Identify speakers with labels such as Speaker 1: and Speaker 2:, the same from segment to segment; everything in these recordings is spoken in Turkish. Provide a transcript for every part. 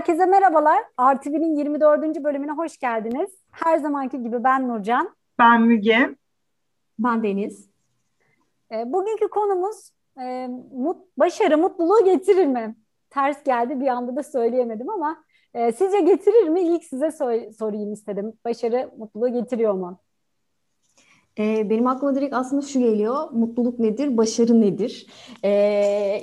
Speaker 1: Herkese merhabalar. RTV'nin 24. bölümüne hoş geldiniz. Her zamanki gibi ben Nurcan.
Speaker 2: Ben Müge.
Speaker 3: Ben Deniz.
Speaker 1: E, bugünkü konumuz e, mut, başarı mutluluğu getirir mi? Ters geldi bir anda da söyleyemedim ama e, sizce getirir mi? İlk size so- sorayım istedim. Başarı mutluluğu getiriyor mu?
Speaker 3: Ee, benim aklıma direkt aslında şu geliyor. Mutluluk nedir? Başarı nedir? Ee,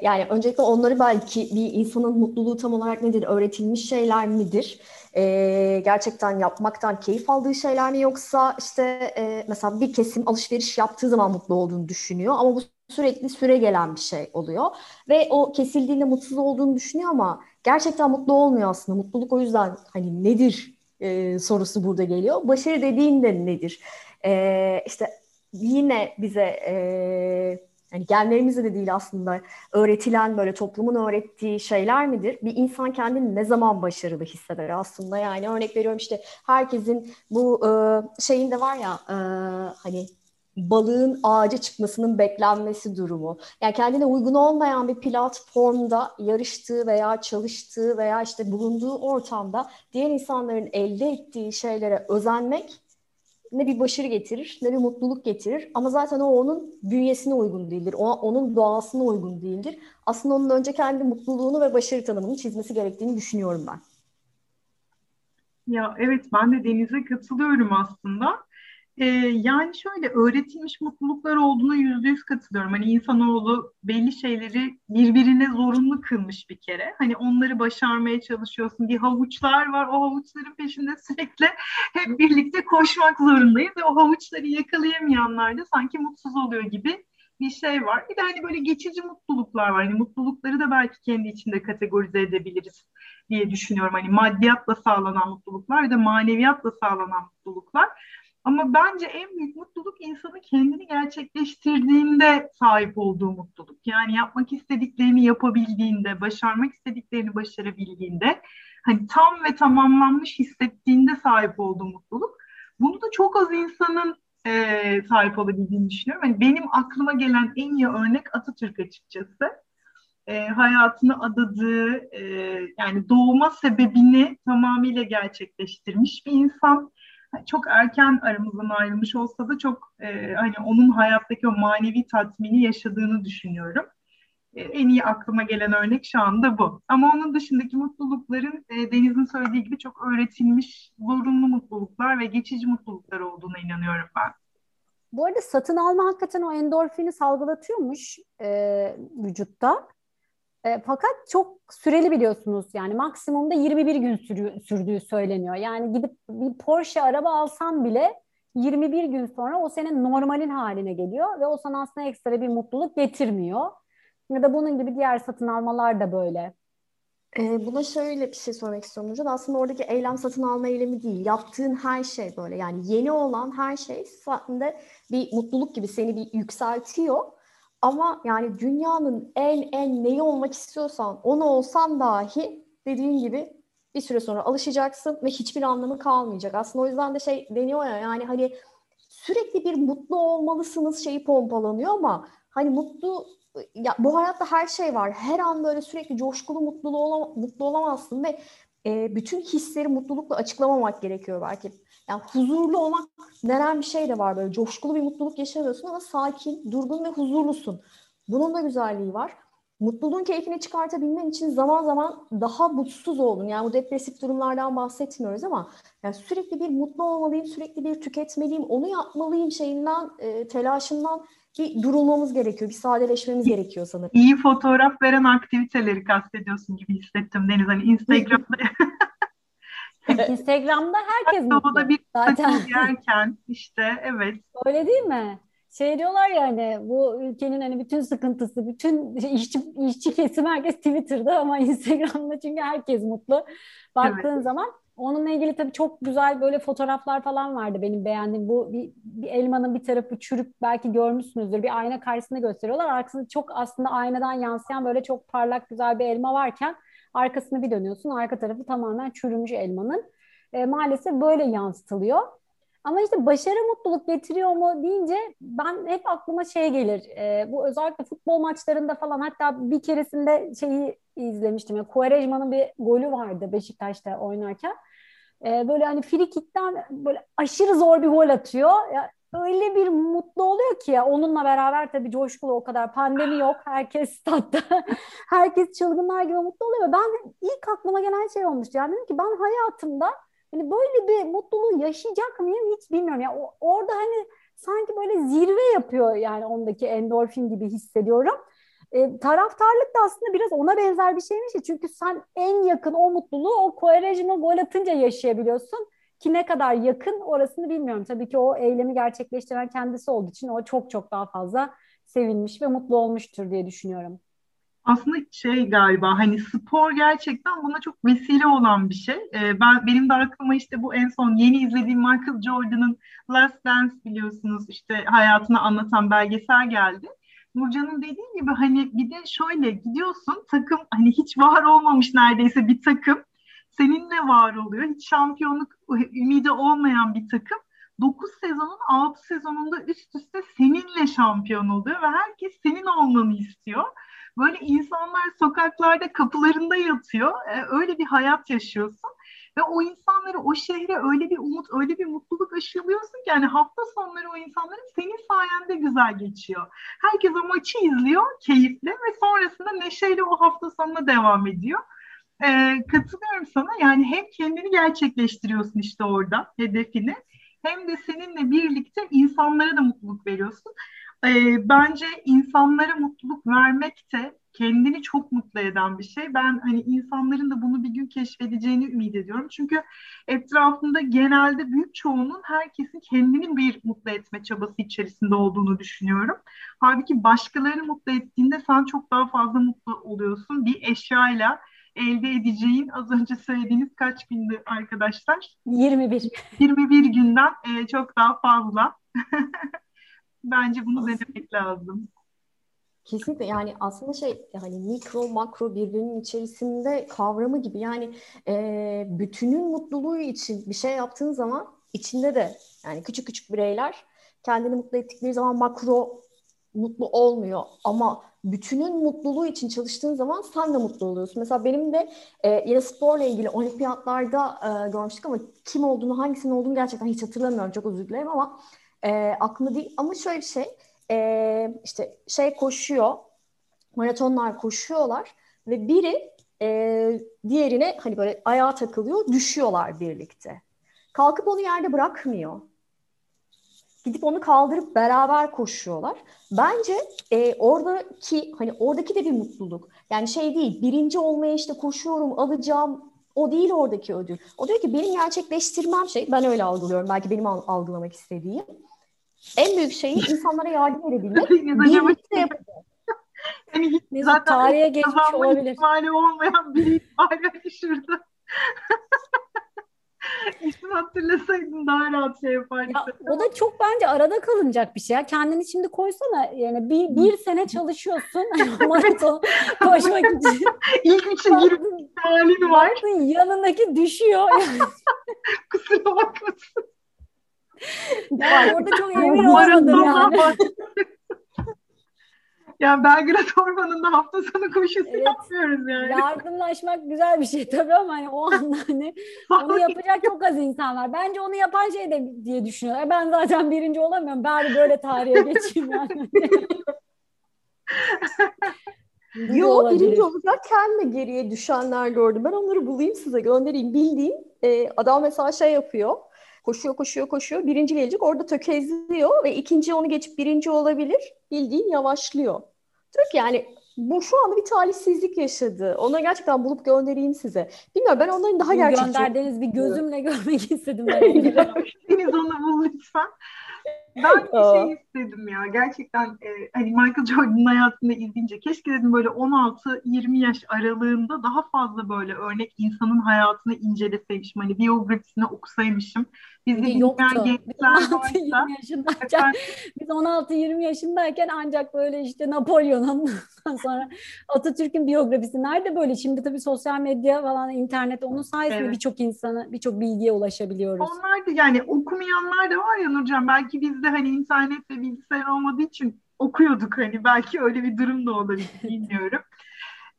Speaker 3: yani öncelikle onları belki bir insanın mutluluğu tam olarak nedir? Öğretilmiş şeyler midir? Ee, gerçekten yapmaktan keyif aldığı şeyler mi? Yoksa işte e, mesela bir kesim alışveriş yaptığı zaman mutlu olduğunu düşünüyor. Ama bu sürekli süre gelen bir şey oluyor. Ve o kesildiğinde mutsuz olduğunu düşünüyor ama gerçekten mutlu olmuyor aslında. Mutluluk o yüzden hani nedir e, sorusu burada geliyor. Başarı dediğin de nedir? E, işte yine bize e, yani genlerimizde de değil aslında öğretilen böyle toplumun öğrettiği şeyler midir? Bir insan kendini ne zaman başarılı hisseder aslında? Yani örnek veriyorum işte herkesin bu e, şeyinde var ya e, hani balığın ağaca çıkmasının beklenmesi durumu. Yani kendine uygun olmayan bir platformda yarıştığı veya çalıştığı veya işte bulunduğu ortamda diğer insanların elde ettiği şeylere özenmek ne bir başarı getirir ne bir mutluluk getirir. Ama zaten o onun bünyesine uygun değildir. O, onun doğasına uygun değildir. Aslında onun önce kendi mutluluğunu ve başarı tanımını çizmesi gerektiğini düşünüyorum ben.
Speaker 2: Ya evet ben de Deniz'e katılıyorum aslında. Ee, yani şöyle öğretilmiş mutluluklar olduğuna yüzde yüz katılıyorum. Hani insanoğlu belli şeyleri birbirine zorunlu kılmış bir kere. Hani onları başarmaya çalışıyorsun. Bir havuçlar var. O havuçların peşinde sürekli hep birlikte koşmak zorundayız. Ve o havuçları yakalayamayanlar da sanki mutsuz oluyor gibi bir şey var. Bir de hani böyle geçici mutluluklar var. Hani mutlulukları da belki kendi içinde kategorize edebiliriz diye düşünüyorum. Hani maddiyatla sağlanan mutluluklar ve de maneviyatla sağlanan mutluluklar. Ama bence en büyük mutluluk insanın kendini gerçekleştirdiğinde sahip olduğu mutluluk. Yani yapmak istediklerini yapabildiğinde, başarmak istediklerini başarabildiğinde, hani tam ve tamamlanmış hissettiğinde sahip olduğu mutluluk. Bunu da çok az insanın e, sahip olabildiğini düşünüyorum. Yani benim aklıma gelen en iyi örnek Atatürk açıkçası. E, hayatını adadığı, e, yani doğma sebebini tamamıyla gerçekleştirmiş bir insan çok erken aramızdan ayrılmış olsa da çok e, hani onun hayattaki o manevi tatmini yaşadığını düşünüyorum. E, en iyi aklıma gelen örnek şu anda bu. Ama onun dışındaki mutlulukların e, Deniz'in söylediği gibi çok öğretilmiş zorunlu mutluluklar ve geçici mutluluklar olduğuna inanıyorum ben.
Speaker 1: Bu arada satın alma hakikaten o endorfini salgılatıyormuş e, vücutta. E, fakat çok süreli biliyorsunuz yani maksimumda 21 gün sürü, sürdüğü söyleniyor. Yani gidip bir Porsche araba alsan bile 21 gün sonra o senin normalin haline geliyor ve o sana aslında ekstra bir mutluluk getirmiyor. Ya da bunun gibi diğer satın almalar da böyle.
Speaker 3: Ee, buna şöyle bir şey sormak istiyorum Hocam. Aslında oradaki eylem satın alma eylemi değil. Yaptığın her şey böyle. Yani yeni olan her şey aslında bir mutluluk gibi seni bir yükseltiyor ama yani dünyanın en en neyi olmak istiyorsan onu olsan dahi dediğin gibi bir süre sonra alışacaksın ve hiçbir anlamı kalmayacak. Aslında o yüzden de şey deniyor ya yani hani sürekli bir mutlu olmalısınız şeyi pompalanıyor ama hani mutlu ya bu hayatta her şey var. Her an böyle sürekli coşkulu mutluluğu olam mutlu olamazsın ve e, bütün hisleri mutlulukla açıklamamak gerekiyor belki. Yani huzurlu olmak denen bir şey de var böyle coşkulu bir mutluluk yaşamıyorsun ama sakin, durgun ve huzurlusun. Bunun da güzelliği var. Mutluluğun keyfini çıkartabilmen için zaman zaman daha mutsuz oldun. Yani bu depresif durumlardan bahsetmiyoruz ama yani sürekli bir mutlu olmalıyım, sürekli bir tüketmeliyim, onu yapmalıyım şeyinden, e, telaşından bir durulmamız gerekiyor, bir sadeleşmemiz gerekiyor sanırım.
Speaker 2: İyi fotoğraf veren aktiviteleri kastediyorsun gibi hissettim Deniz. Hani Instagram'da
Speaker 1: Instagram'da herkes mutlu.
Speaker 2: bir zaten. yerken işte evet.
Speaker 1: Öyle değil mi? Şey diyorlar ya hani bu ülkenin hani bütün sıkıntısı, bütün işçi, işçi kesim herkes Twitter'da ama Instagram'da çünkü herkes mutlu. Baktığın evet. zaman onunla ilgili tabii çok güzel böyle fotoğraflar falan vardı benim beğendiğim. Bu bir, bir elmanın bir tarafı çürük belki görmüşsünüzdür. Bir ayna karşısında gösteriyorlar. Arkasında çok aslında aynadan yansıyan böyle çok parlak güzel bir elma varken arkasını bir dönüyorsun. Arka tarafı tamamen çürümüş elmanın. E, maalesef böyle yansıtılıyor. Ama işte başarı mutluluk getiriyor mu deyince ben hep aklıma şey gelir. E, bu özellikle futbol maçlarında falan hatta bir keresinde şeyi izlemiştim. Yani Quaresma'nın bir golü vardı Beşiktaş'ta oynarken. E, böyle hani frikikten böyle aşırı zor bir gol atıyor. Ya, öyle bir mutlu oluyor ki ya onunla beraber tabii coşkulu o kadar pandemi yok. Herkes statta. herkes çılgınlar gibi mutlu oluyor. Ben ilk aklıma gelen şey olmuştu. Yani dedim ki ben hayatımda hani böyle bir mutluluğu yaşayacak mıyım hiç bilmiyorum. Ya yani orada hani sanki böyle zirve yapıyor yani ondaki endorfin gibi hissediyorum. E, taraftarlık da aslında biraz ona benzer bir şeymiş. Çünkü sen en yakın o mutluluğu o Quaresma gol atınca yaşayabiliyorsun. Ki ne kadar yakın orasını bilmiyorum. Tabii ki o eylemi gerçekleştiren kendisi olduğu için o çok çok daha fazla sevinmiş ve mutlu olmuştur diye düşünüyorum.
Speaker 2: Aslında şey galiba hani spor gerçekten buna çok vesile olan bir şey. Ee, ben benim de aklıma işte bu en son yeni izlediğim Michael Jordan'ın Last Dance biliyorsunuz işte hayatını anlatan belgesel geldi. Nurcan'ın dediği gibi hani bir de şöyle gidiyorsun takım hani hiç var olmamış neredeyse bir takım seninle var oluyor. Hiç şampiyonluk ümidi olmayan bir takım 9 sezonun 6 sezonunda üst üste seninle şampiyon oluyor ve herkes senin olmanı istiyor. Böyle insanlar sokaklarda kapılarında yatıyor. Ee, öyle bir hayat yaşıyorsun. Ve o insanları, o şehre öyle bir umut, öyle bir mutluluk aşılıyorsun ki yani hafta sonları o insanların senin sayende güzel geçiyor. Herkes o maçı izliyor keyifle ve sonrasında neşeyle o hafta sonuna devam ediyor. Ee, katılıyorum sana yani hem kendini gerçekleştiriyorsun işte orada hedefini hem de seninle birlikte insanlara da mutluluk veriyorsun. Ee, bence insanlara mutluluk vermek de kendini çok mutlu eden bir şey. Ben hani insanların da bunu bir gün keşfedeceğini ümit ediyorum. Çünkü etrafında genelde büyük çoğunun herkesin kendini bir mutlu etme çabası içerisinde olduğunu düşünüyorum. Halbuki başkalarını mutlu ettiğinde sen çok daha fazla mutlu oluyorsun. Bir eşyayla elde edeceğin az önce söylediğiniz kaç gündü arkadaşlar?
Speaker 1: 21.
Speaker 2: 21 günden e, çok daha fazla. Bence bunu denemek lazım.
Speaker 3: Kesinlikle yani aslında şey hani mikro makro birbirinin içerisinde kavramı gibi yani e, bütünün mutluluğu için bir şey yaptığın zaman içinde de yani küçük küçük bireyler kendini mutlu ettikleri zaman makro mutlu olmuyor ama bütünün mutluluğu için çalıştığın zaman sen de mutlu oluyorsun. Mesela benim de e, yine sporla ilgili olimpiyatlarda e, görmüştük ama kim olduğunu hangisinin olduğunu gerçekten hiç hatırlamıyorum çok özür dilerim ama e, aklımda değil ama şöyle bir şey e, işte şey koşuyor, maratonlar koşuyorlar ve biri e, diğerine hani böyle ayağa takılıyor, düşüyorlar birlikte. Kalkıp onu yerde bırakmıyor. Gidip onu kaldırıp beraber koşuyorlar. Bence e, oradaki hani oradaki de bir mutluluk. Yani şey değil, birinci olmaya işte koşuyorum, alacağım, o değil oradaki ödül. O diyor ki benim gerçekleştirmem şey, ben öyle algılıyorum. Belki benim algılamak istediğim en büyük şeyi insanlara yardım edebilmek. Birlikte yapacağız.
Speaker 1: Yani zaten tarihe geçmiş olabilir.
Speaker 2: ihtimali olmayan biri hala şurada. İsmi hatırlasaydın daha rahat şey yapardın.
Speaker 1: o da çok bence arada kalınacak bir şey. Ya. Kendini şimdi koysana yani bir, bir sene çalışıyorsun maraton koşmak için.
Speaker 2: İlk üçe girip halin var.
Speaker 1: Yanındaki düşüyor.
Speaker 2: Kusura bakmasın.
Speaker 1: Ben orada çok emin olmadım yani.
Speaker 2: Yani Belgrad Ormanı'nda hafta sonu koşusu evet, yapmıyoruz yani.
Speaker 1: Yardımlaşmak güzel bir şey tabii ama hani o anda hani onu yapacak çok az insan var. Bence onu yapan şey de diye düşünüyorlar. Ben zaten birinci olamıyorum. Bari böyle tarihe geçeyim yani.
Speaker 3: Yo birinci olacakken de geriye düşenler gördüm. Ben onları bulayım size göndereyim. Bildiğim e, adam mesela şey yapıyor Koşuyor, koşuyor, koşuyor. Birinci gelecek orada tökezliyor ve ikinci onu geçip birinci olabilir. Bildiğin yavaşlıyor. Diyor ki yani bu şu anda bir talihsizlik yaşadı. Onları gerçekten bulup göndereyim size. Bilmiyorum ben onların daha gerçekçi...
Speaker 1: Gönderdiğiniz bir gözümle görmek istedim. Ben
Speaker 2: Deniz onu bul lütfen. ben bir şey istedim ya. Gerçekten e, hani Michael Jordan'ın hayatını izleyince keşke dedim böyle 16-20 yaş aralığında daha fazla böyle örnek insanın hayatını inceleseymişim. Hani biyografisini okusaymışım.
Speaker 1: Bizde yoktu. Biz 16-20 yaşındayken, biz 16-20 yaşındayken ancak böyle işte Napolyon'un sonra Atatürk'ün biyografisi nerede böyle? Şimdi tabii sosyal medya falan, internet onun sayesinde evet. birçok insanı, birçok bilgiye ulaşabiliyoruz.
Speaker 2: Onlar da yani okumayanlar da var ya Nurcan. Belki bizde hani internet ve bilgisayar olmadığı için okuyorduk hani belki öyle bir durum da olabilir bilmiyorum.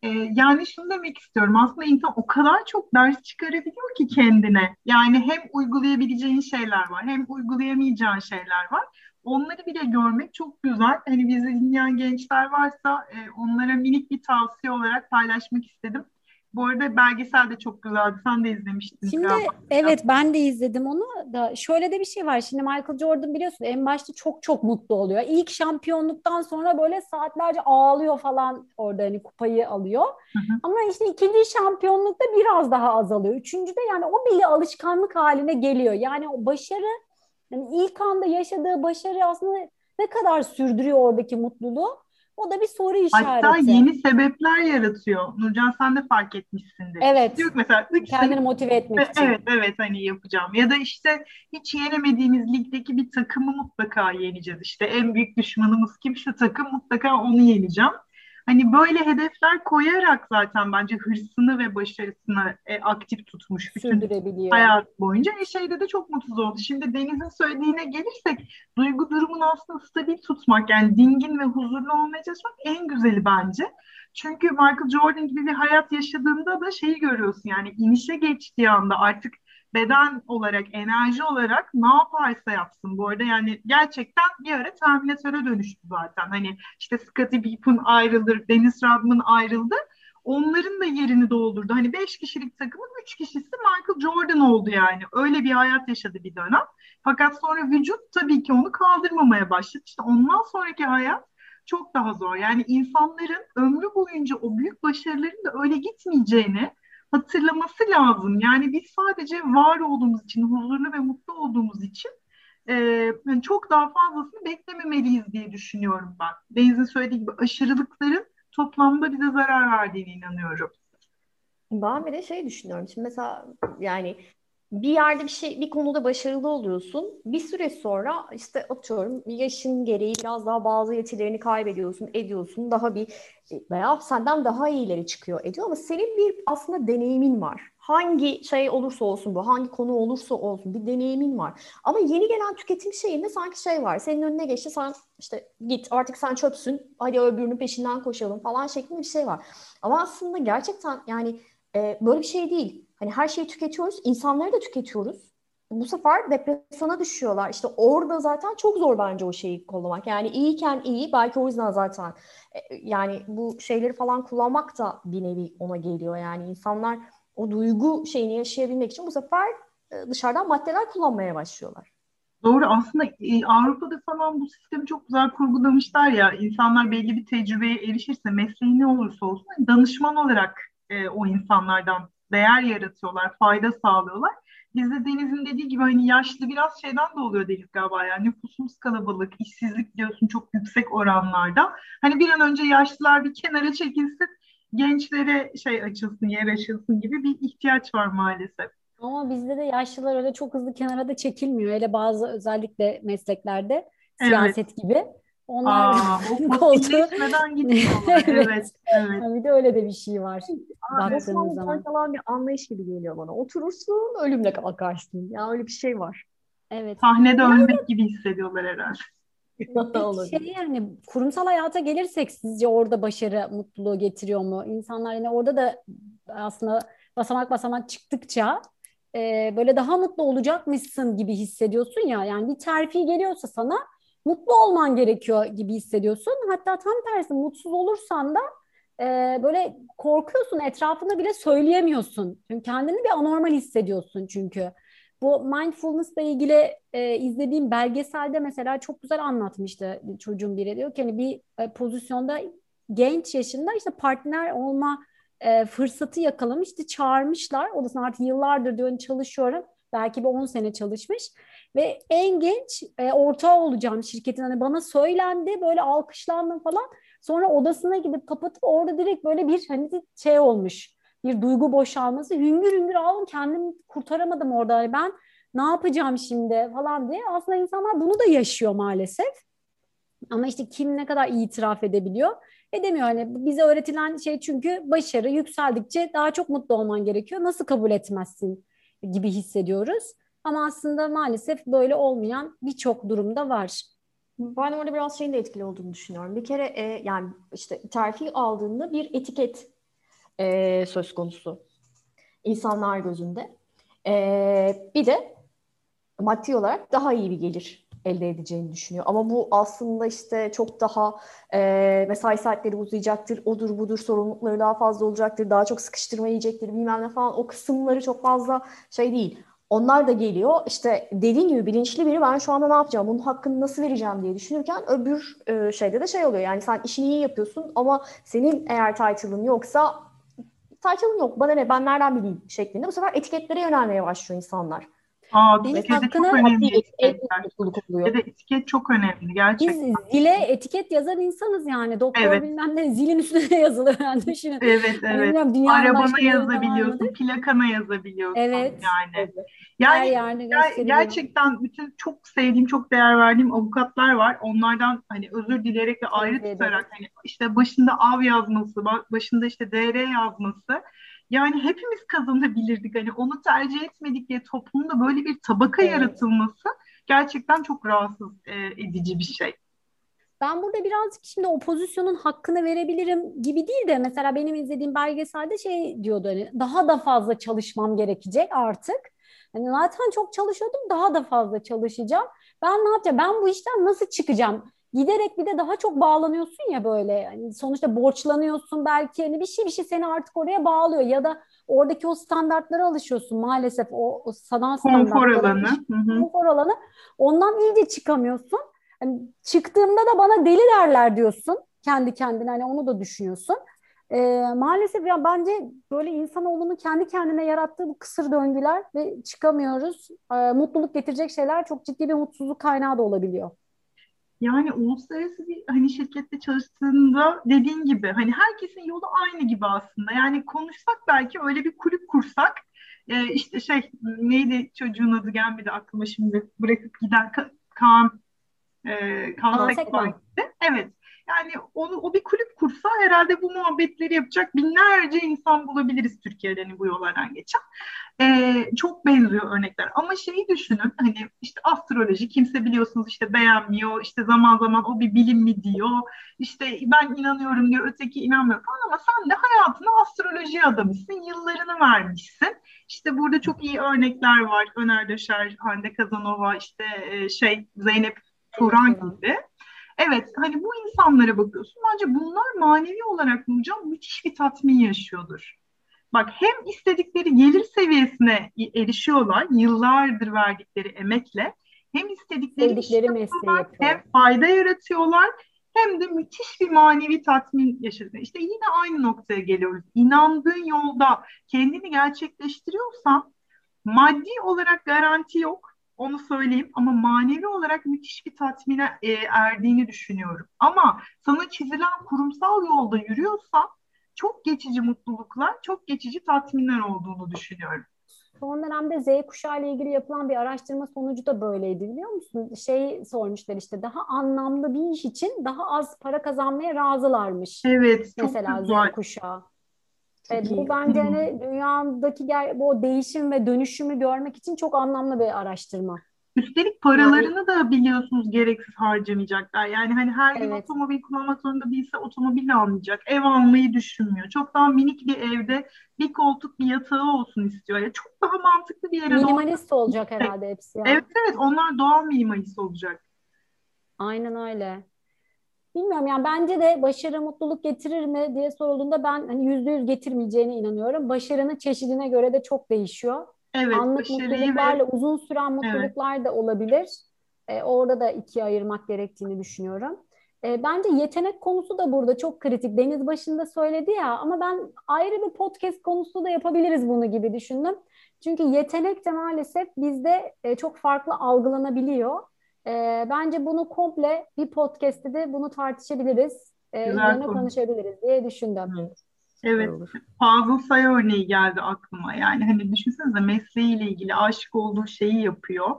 Speaker 2: Ee, yani şunu demek istiyorum aslında insan o kadar çok ders çıkarabiliyor ki kendine. Yani hem uygulayabileceğin şeyler var hem uygulayamayacağın şeyler var. Onları bile görmek çok güzel. Hani bizi dinleyen gençler varsa e, onlara minik bir tavsiye olarak paylaşmak istedim. Bu arada belgesel de çok güzeldi. Sen de izlemiştin.
Speaker 1: Şimdi galiba. evet ben de izledim onu da. Şöyle de bir şey var. Şimdi Michael Jordan biliyorsun en başta çok çok mutlu oluyor. İlk şampiyonluktan sonra böyle saatlerce ağlıyor falan orada hani kupayı alıyor. Hı hı. Ama işte ikinci şampiyonlukta biraz daha azalıyor. Üçüncüde yani o bile alışkanlık haline geliyor. Yani o başarı yani ilk anda yaşadığı başarı aslında ne kadar sürdürüyor oradaki mutluluğu? O da bir soru işareti.
Speaker 2: Hatta yeni sebepler yaratıyor. Nurcan sen de fark etmişsindir.
Speaker 1: Evet.
Speaker 2: Diyor mesela
Speaker 1: üç kendini motive etmek için.
Speaker 2: Evet evet hani yapacağım. Ya da işte hiç yenemediğimiz ligdeki bir takımı mutlaka yeneceğiz. İşte en büyük düşmanımız kim şu takım mutlaka onu yeneceğim. Hani böyle hedefler koyarak zaten bence hırsını ve başarısını e, aktif tutmuş bütün hayat boyunca. E şeyde de çok mutsuz oldu. Şimdi Deniz'in söylediğine gelirsek duygu durumunu aslında stabil tutmak yani dingin ve huzurlu olmaya çalışmak en güzeli bence. Çünkü Michael Jordan gibi bir hayat yaşadığında da şeyi görüyorsun yani inişe geçtiği anda artık beden olarak, enerji olarak ne yaparsa yapsın bu arada. Yani gerçekten bir ara Terminatöre dönüştü zaten. Hani işte Scottie Pippen ayrılır, Dennis Rodman ayrıldı. Onların da yerini doldurdu. Hani beş kişilik takımın üç kişisi Michael Jordan oldu yani. Öyle bir hayat yaşadı bir dönem. Fakat sonra vücut tabii ki onu kaldırmamaya başladı. İşte ondan sonraki hayat çok daha zor. Yani insanların ömrü boyunca o büyük başarıların da öyle gitmeyeceğini hatırlaması lazım. Yani biz sadece var olduğumuz için, huzurlu ve mutlu olduğumuz için e, yani çok daha fazlasını beklememeliyiz diye düşünüyorum ben. Deniz'in söylediği gibi aşırılıkların toplamda bize zarar verdiğine inanıyorum.
Speaker 3: Ben bir de şey düşünüyorum. Şimdi mesela yani bir yerde bir şey bir konuda başarılı oluyorsun. Bir süre sonra işte atıyorum yaşın gereği biraz daha bazı yetilerini kaybediyorsun, ediyorsun. Daha bir veya senden daha iyileri çıkıyor ediyor ama senin bir aslında deneyimin var. Hangi şey olursa olsun bu, hangi konu olursa olsun bir deneyimin var. Ama yeni gelen tüketim şeyinde sanki şey var. Senin önüne geçti sen işte git artık sen çöpsün. Hadi öbürünün peşinden koşalım falan şeklinde bir şey var. Ama aslında gerçekten yani e, böyle bir şey değil Hani her şeyi tüketiyoruz, insanları da tüketiyoruz. Bu sefer depresyona düşüyorlar. İşte orada zaten çok zor bence o şeyi kollamak. Yani iyiyken iyi, belki o yüzden zaten e, yani bu şeyleri falan kullanmak da bir nevi ona geliyor. Yani insanlar o duygu şeyini yaşayabilmek için bu sefer e, dışarıdan maddeler kullanmaya başlıyorlar.
Speaker 2: Doğru aslında e, Avrupa'da falan bu sistemi çok güzel kurgulamışlar ya insanlar belli bir tecrübeye erişirse mesleği ne olursa olsun danışman olarak e, o insanlardan değer yaratıyorlar, fayda sağlıyorlar. Bizde Deniz'in dediği gibi hani yaşlı biraz şeyden de oluyor Deniz galiba yani nüfusumuz kalabalık, işsizlik diyorsun çok yüksek oranlarda. Hani bir an önce yaşlılar bir kenara çekilsin, gençlere şey açılsın, yer açılsın gibi bir ihtiyaç var maalesef.
Speaker 1: Ama bizde de yaşlılar öyle çok hızlı kenara da çekilmiyor. Hele bazı özellikle mesleklerde siyaset evet. gibi.
Speaker 2: Onlar Aa, o koltuğu gitmiyorlar. evet, evet.
Speaker 1: Bir de öyle de bir şey var. Baktığınız zaman.
Speaker 3: falan bir anlayış gibi geliyor bana. Oturursun, ölümle kalkarsın. Ya öyle bir şey var.
Speaker 1: Evet.
Speaker 2: Sahnede yani, ölmek gibi hissediyorlar herhalde.
Speaker 1: Peki şey yani kurumsal hayata gelirsek sizce orada başarı, mutluluğu getiriyor mu? İnsanlar yani orada da aslında basamak basamak çıktıkça e, böyle daha mutlu olacakmışsın gibi hissediyorsun ya. Yani bir terfi geliyorsa sana mutlu olman gerekiyor gibi hissediyorsun. Hatta tam tersi mutsuz olursan da e, böyle korkuyorsun etrafında bile söyleyemiyorsun. Çünkü kendini bir anormal hissediyorsun çünkü. Bu mindfulness ile ilgili e, izlediğim belgeselde mesela çok güzel anlatmıştı çocuğun biri. Diyor ki hani bir e, pozisyonda genç yaşında işte partner olma e, fırsatı yakalamış. İşte çağırmışlar. Odasına artık yıllardır diyor hani çalışıyorum. Belki bir 10 sene çalışmış ve en genç e, ortağı olacağım şirketin. Hani bana söylendi böyle alkışlandım falan. Sonra odasına gidip kapatıp orada direkt böyle bir hani şey olmuş. Bir duygu boşalması. Hüngür hüngür ağladım. Kendimi kurtaramadım orada. Hani ben ne yapacağım şimdi falan diye. Aslında insanlar bunu da yaşıyor maalesef. Ama işte kim ne kadar itiraf edebiliyor? Edemiyor. Hani bize öğretilen şey çünkü başarı yükseldikçe daha çok mutlu olman gerekiyor. Nasıl kabul etmezsin gibi hissediyoruz. Ama aslında maalesef böyle olmayan birçok durumda var.
Speaker 3: Ben orada biraz şeyin de etkili olduğunu düşünüyorum. Bir kere e, yani işte terfi aldığında bir etiket e, söz konusu insanlar gözünde. E, bir de maddi olarak daha iyi bir gelir elde edeceğini düşünüyor. Ama bu aslında işte çok daha e, mesai saatleri uzayacaktır, odur budur sorumlulukları daha fazla olacaktır, daha çok sıkıştırma yiyecektir bilmem ne falan o kısımları çok fazla şey değil. Onlar da geliyor. İşte dediğin gibi bilinçli biri ben şu anda ne yapacağım, bunun hakkını nasıl vereceğim diye düşünürken öbür e, şeyde de şey oluyor. Yani sen işini iyi yapıyorsun ama senin eğer title'ın yoksa title'ın yok bana ne ben nereden bileyim şeklinde bu sefer etiketlere yönelmeye başlıyor insanlar.
Speaker 2: Aa, Deniz etiket çok önemli. Ya da etiket çok önemli gerçekten.
Speaker 1: Biz zile etiket yazan insanız yani. Doktor evet. bilmem ne zilin üstüne yazılır yani düşünün.
Speaker 2: Evet evet. Yani Arabana yazabiliyorsun, plakana yazabiliyorsun. Evet. Yani. Evet. Yani, yani gerçekten bütün çok sevdiğim, çok değer verdiğim avukatlar var. Onlardan hani özür dileyerek ve ayrı evet, tutarak hani işte başında av yazması, başında işte DR yazması yani hepimiz kazanabilirdik. Hani onu tercih etmedik diye toplumda böyle bir tabaka evet. yaratılması gerçekten çok rahatsız e, edici bir şey.
Speaker 1: Ben burada birazcık şimdi opozisyonun hakkını verebilirim gibi değil de mesela benim izlediğim belgeselde şey diyordu hani daha da fazla çalışmam gerekecek artık. Hani zaten çok çalışıyordum daha da fazla çalışacağım. Ben ne yapacağım? Ben bu işten nasıl çıkacağım? Giderek bir de daha çok bağlanıyorsun ya böyle. Yani sonuçta borçlanıyorsun belki. Hani bir şey bir şey seni artık oraya bağlıyor. Ya da oradaki o standartlara alışıyorsun maalesef. O, o sanal
Speaker 2: konfor alanı.
Speaker 1: konfor alanı. Ondan iyice çıkamıyorsun. Hani çıktığımda da bana deli derler diyorsun kendi kendine. Hani onu da düşünüyorsun. E, maalesef ya bence böyle insanoğlunun kendi kendine yarattığı bu kısır döngüler ve çıkamıyoruz. E, mutluluk getirecek şeyler çok ciddi bir mutsuzluk kaynağı da olabiliyor.
Speaker 2: Yani uluslararası bir hani şirkette çalıştığında dediğin gibi hani herkesin yolu aynı gibi aslında. Yani konuşsak belki öyle bir kulüp kursak e, işte şey neydi çocuğun adı gelmedi aklıma şimdi bırakıp giden Kaan e, Kaan Sekbank'ti. Evet. Yani onu o bir kulüp kursa herhalde bu muhabbetleri yapacak binlerce insan bulabiliriz Türkiye'den hani bu yollardan geçen. Ee, çok benziyor örnekler. Ama şeyi düşünün hani işte astroloji kimse biliyorsunuz işte beğenmiyor. işte zaman zaman o bir bilim mi diyor. işte ben inanıyorum diyor öteki inanmıyor falan ama sen de hayatına astroloji adamısın. Yıllarını vermişsin. İşte burada çok iyi örnekler var. Öner Döşer, Hande Kazanova, işte e, şey Zeynep Turan gibi. Evet hani bu insanlara bakıyorsun. Bence bunlar manevi olarak Nurcan müthiş bir tatmin yaşıyordur. Bak hem istedikleri gelir seviyesine erişiyorlar yıllardır verdikleri emekle hem istedikleri
Speaker 1: Sevdikleri mesleği
Speaker 2: hem fayda yaratıyorlar hem de müthiş bir manevi tatmin yaşıyorlar. İşte yine aynı noktaya geliyoruz. İnandığın yolda kendini gerçekleştiriyorsan maddi olarak garanti yok onu söyleyeyim ama manevi olarak müthiş bir tatmine e, erdiğini düşünüyorum. Ama sana çizilen kurumsal yolda yürüyorsan çok geçici mutluluklar, çok geçici tatminler olduğunu düşünüyorum.
Speaker 1: Son dönemde Z kuşağı ile ilgili yapılan bir araştırma sonucu da böyleydi biliyor musun? Şey sormuşlar işte daha anlamlı bir iş için daha az para kazanmaya razılarmış.
Speaker 2: Evet.
Speaker 1: Mesela Z kuşağı. Evet, bu bence hani dünyadaki bu değişim ve dönüşümü görmek için çok anlamlı bir araştırma.
Speaker 2: Üstelik paralarını yani, da biliyorsunuz gereksiz harcamayacaklar. Yani hani her gün evet. otomobil kullanmak zorunda değilse otomobil almayacak. Ev almayı düşünmüyor. Çok daha minik bir evde bir koltuk bir yatağı olsun istiyor. Yani çok daha mantıklı bir yere
Speaker 1: Minimalist doğru. olacak herhalde hepsi. Yani.
Speaker 2: Evet evet onlar doğal minimalist olacak.
Speaker 1: Aynen öyle. Bilmiyorum yani bence de başarı mutluluk getirir mi diye sorulduğunda ben hani yüzde yüz getirmeyeceğine inanıyorum. Başarının çeşidine göre de çok değişiyor. Evet, Anlık mutluluklarla ve... uzun süren mutluluklar evet. da olabilir. Ee, orada da ikiye ayırmak gerektiğini düşünüyorum. E, bence yetenek konusu da burada çok kritik. Deniz başında söyledi ya ama ben ayrı bir podcast konusu da yapabiliriz bunu gibi düşündüm. Çünkü yetenek de maalesef bizde e, çok farklı algılanabiliyor. E, bence bunu komple bir podcast'te de bunu tartışabiliriz. E, üzerine konu. konuşabiliriz diye düşündüm.
Speaker 2: Evet. Evet, Fazıl Say örneği geldi aklıma. Yani hani düşünsenize mesleğiyle ilgili aşık olduğu şeyi yapıyor.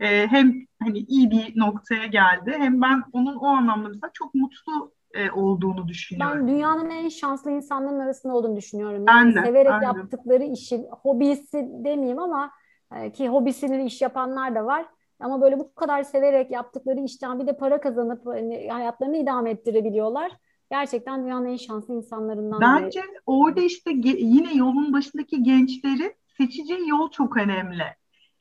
Speaker 2: Ee, hem hani iyi bir noktaya geldi hem ben onun o anlamda mesela çok mutlu e, olduğunu düşünüyorum.
Speaker 1: Ben dünyanın en şanslı insanların arasında olduğunu düşünüyorum. Yani ben de, severek ben yaptıkları de. işi, hobisi demeyeyim ama e, ki hobisini iş yapanlar da var. Ama böyle bu kadar severek yaptıkları işten bir de para kazanıp hani, hayatlarını idame ettirebiliyorlar. Gerçekten dünyanın en şanslı insanlarından
Speaker 2: Bence biri. orada işte yine yolun başındaki gençlerin seçeceği yol çok önemli.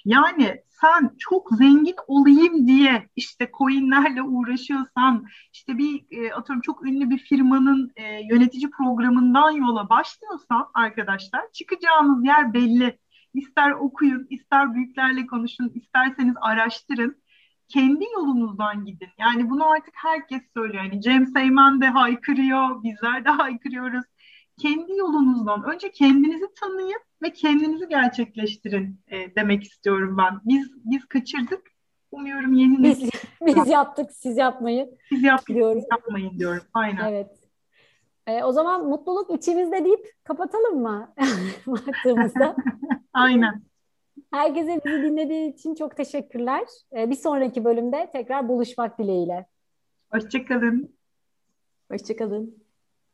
Speaker 2: Yani sen çok zengin olayım diye işte coinlerle uğraşıyorsan, işte bir e, atıyorum çok ünlü bir firmanın e, yönetici programından yola başlıyorsan arkadaşlar çıkacağınız yer belli. İster okuyun, ister büyüklerle konuşun, isterseniz araştırın. Kendi yolunuzdan gidin. Yani bunu artık herkes söylüyor. Yani Cem Seymen de haykırıyor, bizler de haykırıyoruz. Kendi yolunuzdan önce kendinizi tanıyın ve kendinizi gerçekleştirin e, demek istiyorum ben. Biz biz kaçırdık. Umuyorum yeni
Speaker 1: biz, biz yaptık, siz yapmayın.
Speaker 2: Siz yaptık, siz yapmayın diyorum. Aynen.
Speaker 1: Evet. E, o zaman mutluluk içimizde deyip kapatalım mı baktığımızda?
Speaker 2: Aynen.
Speaker 1: Herkese bizi dinlediği için çok teşekkürler. E, bir sonraki bölümde tekrar buluşmak dileğiyle.
Speaker 2: Hoşçakalın.
Speaker 3: Hoşçakalın.